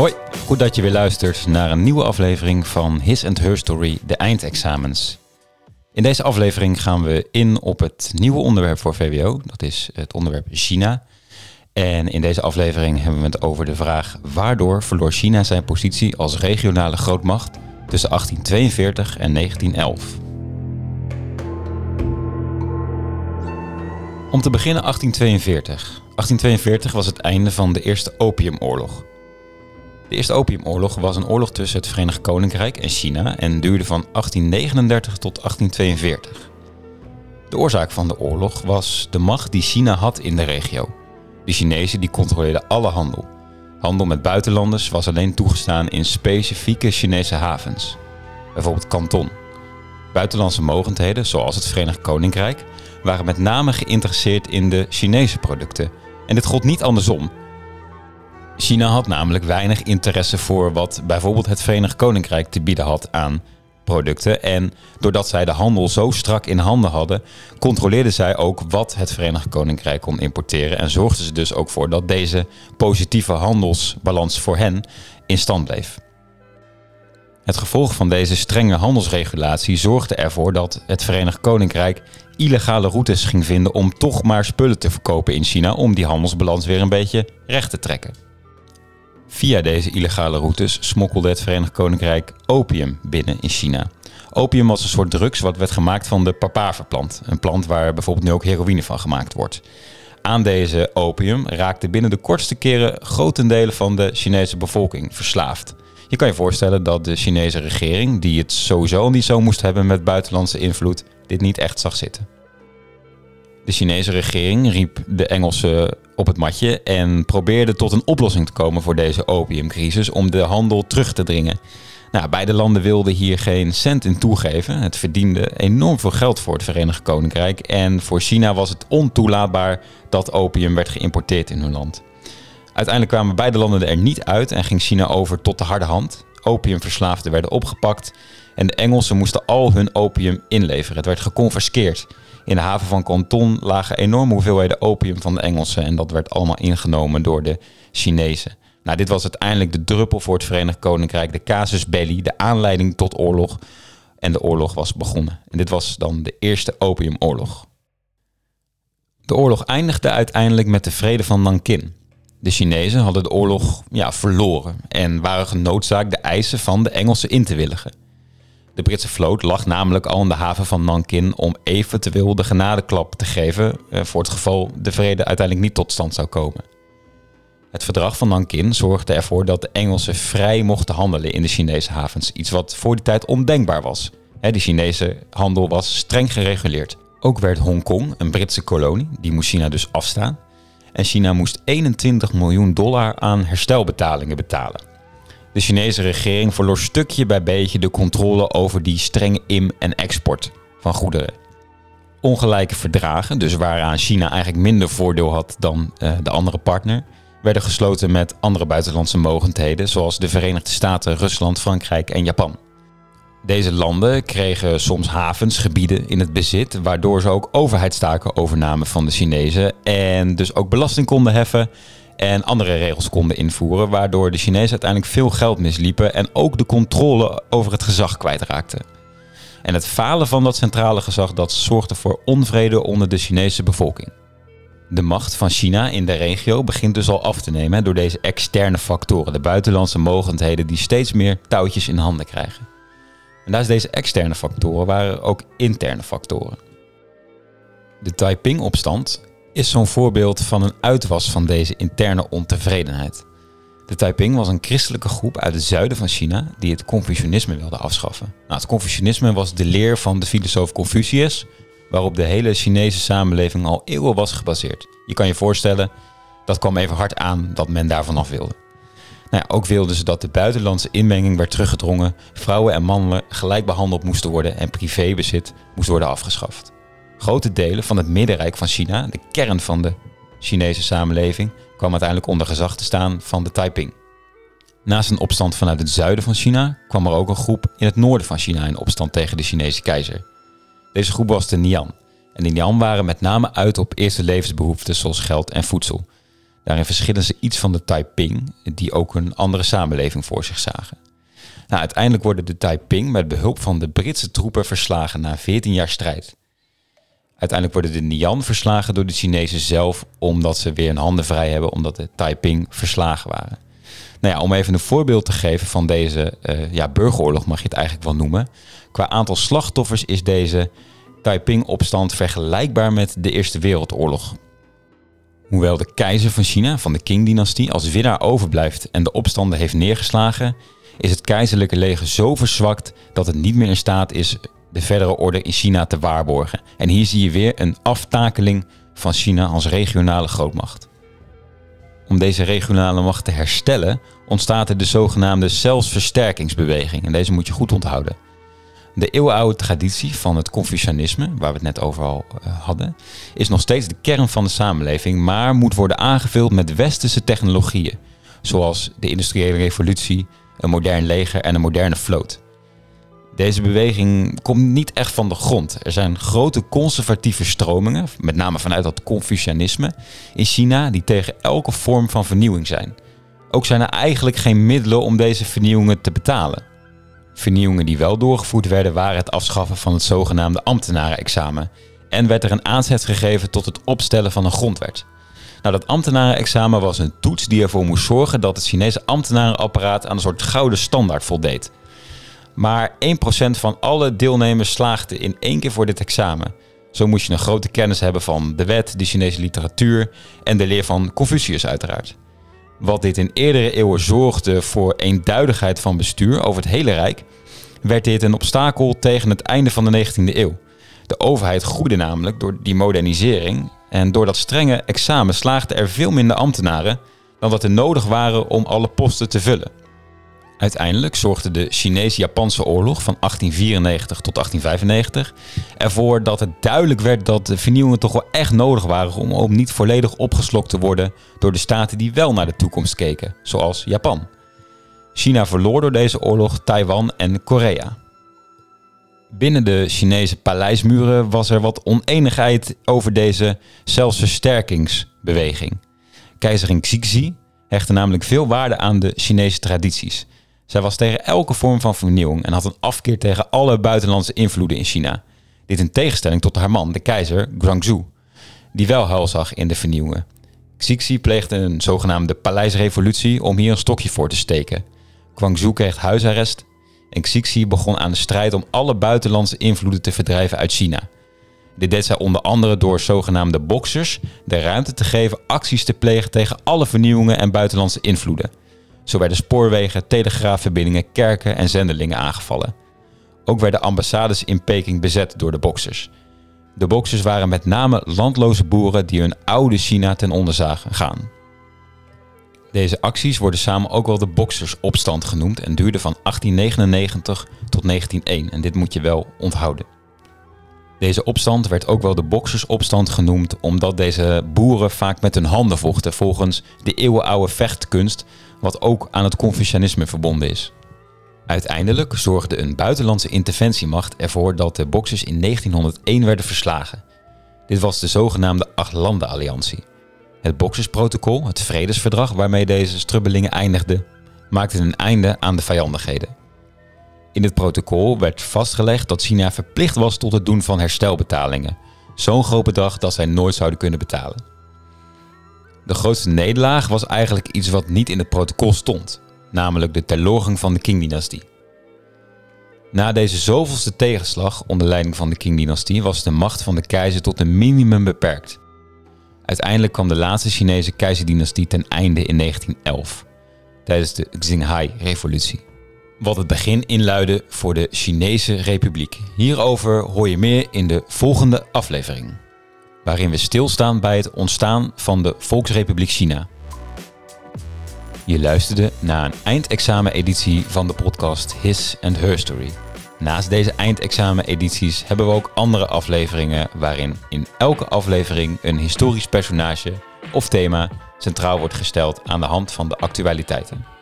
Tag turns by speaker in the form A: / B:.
A: Hoi, goed dat je weer luistert naar een nieuwe aflevering van His and Her Story, de eindexamens. In deze aflevering gaan we in op het nieuwe onderwerp voor VWO, dat is het onderwerp China. En in deze aflevering hebben we het over de vraag waardoor verloor China zijn positie als regionale grootmacht tussen 1842 en 1911. Om te beginnen 1842. 1842 was het einde van de Eerste Opiumoorlog. De Eerste Opiumoorlog was een oorlog tussen het Verenigd Koninkrijk en China en duurde van 1839 tot 1842. De oorzaak van de oorlog was de macht die China had in de regio. De Chinezen die controleerden alle handel. Handel met buitenlanders was alleen toegestaan in specifieke Chinese havens, bijvoorbeeld Canton. Buitenlandse mogendheden, zoals het Verenigd Koninkrijk, waren met name geïnteresseerd in de Chinese producten. En dit gold niet andersom. China had namelijk weinig interesse voor wat bijvoorbeeld het Verenigd Koninkrijk te bieden had aan producten. En doordat zij de handel zo strak in handen hadden, controleerden zij ook wat het Verenigd Koninkrijk kon importeren. En zorgden ze dus ook voor dat deze positieve handelsbalans voor hen in stand bleef. Het gevolg van deze strenge handelsregulatie zorgde ervoor dat het Verenigd Koninkrijk illegale routes ging vinden om toch maar spullen te verkopen in China om die handelsbalans weer een beetje recht te trekken. Via deze illegale routes smokkelde het Verenigd Koninkrijk opium binnen in China. Opium was een soort drugs wat werd gemaakt van de papaverplant, een plant waar bijvoorbeeld nu ook heroïne van gemaakt wordt. Aan deze opium raakte binnen de kortste keren grotendelen van de Chinese bevolking verslaafd. Je kan je voorstellen dat de Chinese regering, die het sowieso niet zo moest hebben met buitenlandse invloed, dit niet echt zag zitten. De Chinese regering riep de Engelsen op het matje en probeerde tot een oplossing te komen voor deze opiumcrisis om de handel terug te dringen. Nou, beide landen wilden hier geen cent in toegeven. Het verdiende enorm veel geld voor het Verenigd Koninkrijk en voor China was het ontoelaatbaar dat opium werd geïmporteerd in hun land. Uiteindelijk kwamen beide landen er niet uit en ging China over tot de harde hand. Opiumverslaafden werden opgepakt en de Engelsen moesten al hun opium inleveren. Het werd geconfiskeerd. In de haven van Canton lagen enorme hoeveelheden opium van de Engelsen en dat werd allemaal ingenomen door de Chinezen. Nou, dit was uiteindelijk de druppel voor het Verenigd Koninkrijk, de casus belli, de aanleiding tot oorlog. En de oorlog was begonnen. En dit was dan de eerste opiumoorlog. De oorlog eindigde uiteindelijk met de vrede van Nankin. De Chinezen hadden de oorlog ja, verloren en waren genoodzaakt de eisen van de Engelsen in te willigen. De Britse vloot lag namelijk al in de haven van Nankin om eventueel de genadeklap te geven eh, voor het geval de vrede uiteindelijk niet tot stand zou komen. Het verdrag van Nankin zorgde ervoor dat de Engelsen vrij mochten handelen in de Chinese havens, iets wat voor die tijd ondenkbaar was. De Chinese handel was streng gereguleerd. Ook werd Hongkong, een Britse kolonie, die moest China dus afstaan. En China moest 21 miljoen dollar aan herstelbetalingen betalen. De Chinese regering verloor stukje bij beetje de controle over die strenge im- en export van goederen. Ongelijke verdragen, dus waaraan China eigenlijk minder voordeel had dan uh, de andere partner, werden gesloten met andere buitenlandse mogendheden, zoals de Verenigde Staten, Rusland, Frankrijk en Japan. Deze landen kregen soms havens, gebieden in het bezit, waardoor ze ook overheidstaken overnamen van de Chinezen en dus ook belasting konden heffen en andere regels konden invoeren, waardoor de Chinezen uiteindelijk veel geld misliepen en ook de controle over het gezag kwijtraakten. En het falen van dat centrale gezag dat zorgde voor onvrede onder de Chinese bevolking. De macht van China in de regio begint dus al af te nemen door deze externe factoren, de buitenlandse mogendheden die steeds meer touwtjes in handen krijgen. En naast deze externe factoren waren er ook interne factoren. De Taiping-opstand is zo'n voorbeeld van een uitwas van deze interne ontevredenheid. De Taiping was een christelijke groep uit het zuiden van China die het Confucianisme wilde afschaffen. Nou, het Confucianisme was de leer van de filosoof Confucius, waarop de hele Chinese samenleving al eeuwen was gebaseerd. Je kan je voorstellen, dat kwam even hard aan dat men daarvan af wilde. Nou ook wilden ze dat de buitenlandse inmenging werd teruggedrongen, vrouwen en mannen gelijk behandeld moesten worden en privébezit moest worden afgeschaft. Grote delen van het middenrijk van China, de kern van de Chinese samenleving, kwam uiteindelijk onder gezag te staan van de Taiping. Naast een opstand vanuit het zuiden van China kwam er ook een groep in het noorden van China in opstand tegen de Chinese keizer. Deze groep was de Nian. En de Nian waren met name uit op eerste levensbehoeften zoals geld en voedsel. Daarin verschillen ze iets van de Taiping, die ook een andere samenleving voor zich zagen. Nou, uiteindelijk worden de Taiping met behulp van de Britse troepen verslagen na 14 jaar strijd. Uiteindelijk worden de Nian verslagen door de Chinezen zelf, omdat ze weer hun handen vrij hebben, omdat de Taiping verslagen waren. Nou ja, om even een voorbeeld te geven van deze uh, ja, burgeroorlog, mag je het eigenlijk wel noemen. Qua aantal slachtoffers is deze Taiping-opstand vergelijkbaar met de Eerste Wereldoorlog. Hoewel de keizer van China, van de Qing-dynastie, als winnaar overblijft en de opstanden heeft neergeslagen, is het keizerlijke leger zo verzwakt dat het niet meer in staat is de verdere orde in China te waarborgen. En hier zie je weer een aftakeling van China als regionale grootmacht. Om deze regionale macht te herstellen, ontstaat er de zogenaamde zelfsversterkingsbeweging. En deze moet je goed onthouden. De eeuwenoude traditie van het Confucianisme, waar we het net over al uh, hadden, is nog steeds de kern van de samenleving, maar moet worden aangevuld met westerse technologieën, zoals de industriële revolutie, een modern leger en een moderne vloot. Deze beweging komt niet echt van de grond. Er zijn grote conservatieve stromingen, met name vanuit dat Confucianisme, in China die tegen elke vorm van vernieuwing zijn. Ook zijn er eigenlijk geen middelen om deze vernieuwingen te betalen. Vernieuwingen die wel doorgevoerd werden waren het afschaffen van het zogenaamde ambtenarenexamen en werd er een aanzet gegeven tot het opstellen van een grondwet. Nou, dat ambtenarenexamen was een toets die ervoor moest zorgen dat het Chinese ambtenarenapparaat aan een soort gouden standaard voldeed. Maar 1% van alle deelnemers slaagde in één keer voor dit examen. Zo moest je een grote kennis hebben van de wet, de Chinese literatuur en de leer van Confucius uiteraard. Wat dit in eerdere eeuwen zorgde voor eenduidigheid van bestuur over het hele Rijk, werd dit een obstakel tegen het einde van de 19e eeuw. De overheid groeide namelijk door die modernisering en door dat strenge examen slaagden er veel minder ambtenaren dan dat er nodig waren om alle posten te vullen. Uiteindelijk zorgde de Chinees-Japanse oorlog van 1894 tot 1895 ervoor dat het duidelijk werd dat de vernieuwingen toch wel echt nodig waren om, om niet volledig opgeslokt te worden door de staten die wel naar de toekomst keken, zoals Japan. China verloor door deze oorlog Taiwan en Korea. Binnen de Chinese paleismuren was er wat oneenigheid over deze zelfversterkingsbeweging. Keizerin Xixi hechtte namelijk veel waarde aan de Chinese tradities. Zij was tegen elke vorm van vernieuwing en had een afkeer tegen alle buitenlandse invloeden in China. Dit in tegenstelling tot haar man, de keizer Guangzhou, die wel huil zag in de vernieuwingen. Xixi pleegde een zogenaamde paleisrevolutie om hier een stokje voor te steken. Guangzhou kreeg huisarrest en Xixi begon aan de strijd om alle buitenlandse invloeden te verdrijven uit China. Dit deed zij onder andere door zogenaamde boxers de ruimte te geven acties te plegen tegen alle vernieuwingen en buitenlandse invloeden. Zo werden spoorwegen, telegraafverbindingen, kerken en zendelingen aangevallen. Ook werden ambassades in Peking bezet door de boxers. De boxers waren met name landloze boeren die hun oude China ten onder zagen gaan. Deze acties worden samen ook wel de Boxersopstand genoemd en duurden van 1899 tot 1901 en dit moet je wel onthouden. Deze opstand werd ook wel de Boxersopstand genoemd omdat deze boeren vaak met hun handen vochten volgens de eeuwenoude vechtkunst wat ook aan het Confucianisme verbonden is. Uiteindelijk zorgde een buitenlandse interventiemacht ervoor dat de Boxers in 1901 werden verslagen. Dit was de zogenaamde Acht-landen-alliantie. Het Boxersprotocol, het vredesverdrag waarmee deze strubbelingen eindigden, maakte een einde aan de vijandigheden. In het protocol werd vastgelegd dat China verplicht was tot het doen van herstelbetalingen, zo'n groot bedrag dat zij nooit zouden kunnen betalen. De grootste nederlaag was eigenlijk iets wat niet in het protocol stond, namelijk de terloging van de Qing-dynastie. Na deze zoveelste tegenslag onder leiding van de Qing-dynastie was de macht van de keizer tot een minimum beperkt. Uiteindelijk kwam de laatste Chinese keizerdynastie ten einde in 1911, tijdens de Xinhai-revolutie. Wat het begin inluidde voor de Chinese Republiek. Hierover hoor je meer in de volgende aflevering waarin we stilstaan bij het ontstaan van de Volksrepubliek China. Je luisterde naar een eindexamen-editie van de podcast His and Her Story. Naast deze eindexamen-edities hebben we ook andere afleveringen waarin in elke aflevering een historisch personage of thema centraal wordt gesteld aan de hand van de actualiteiten.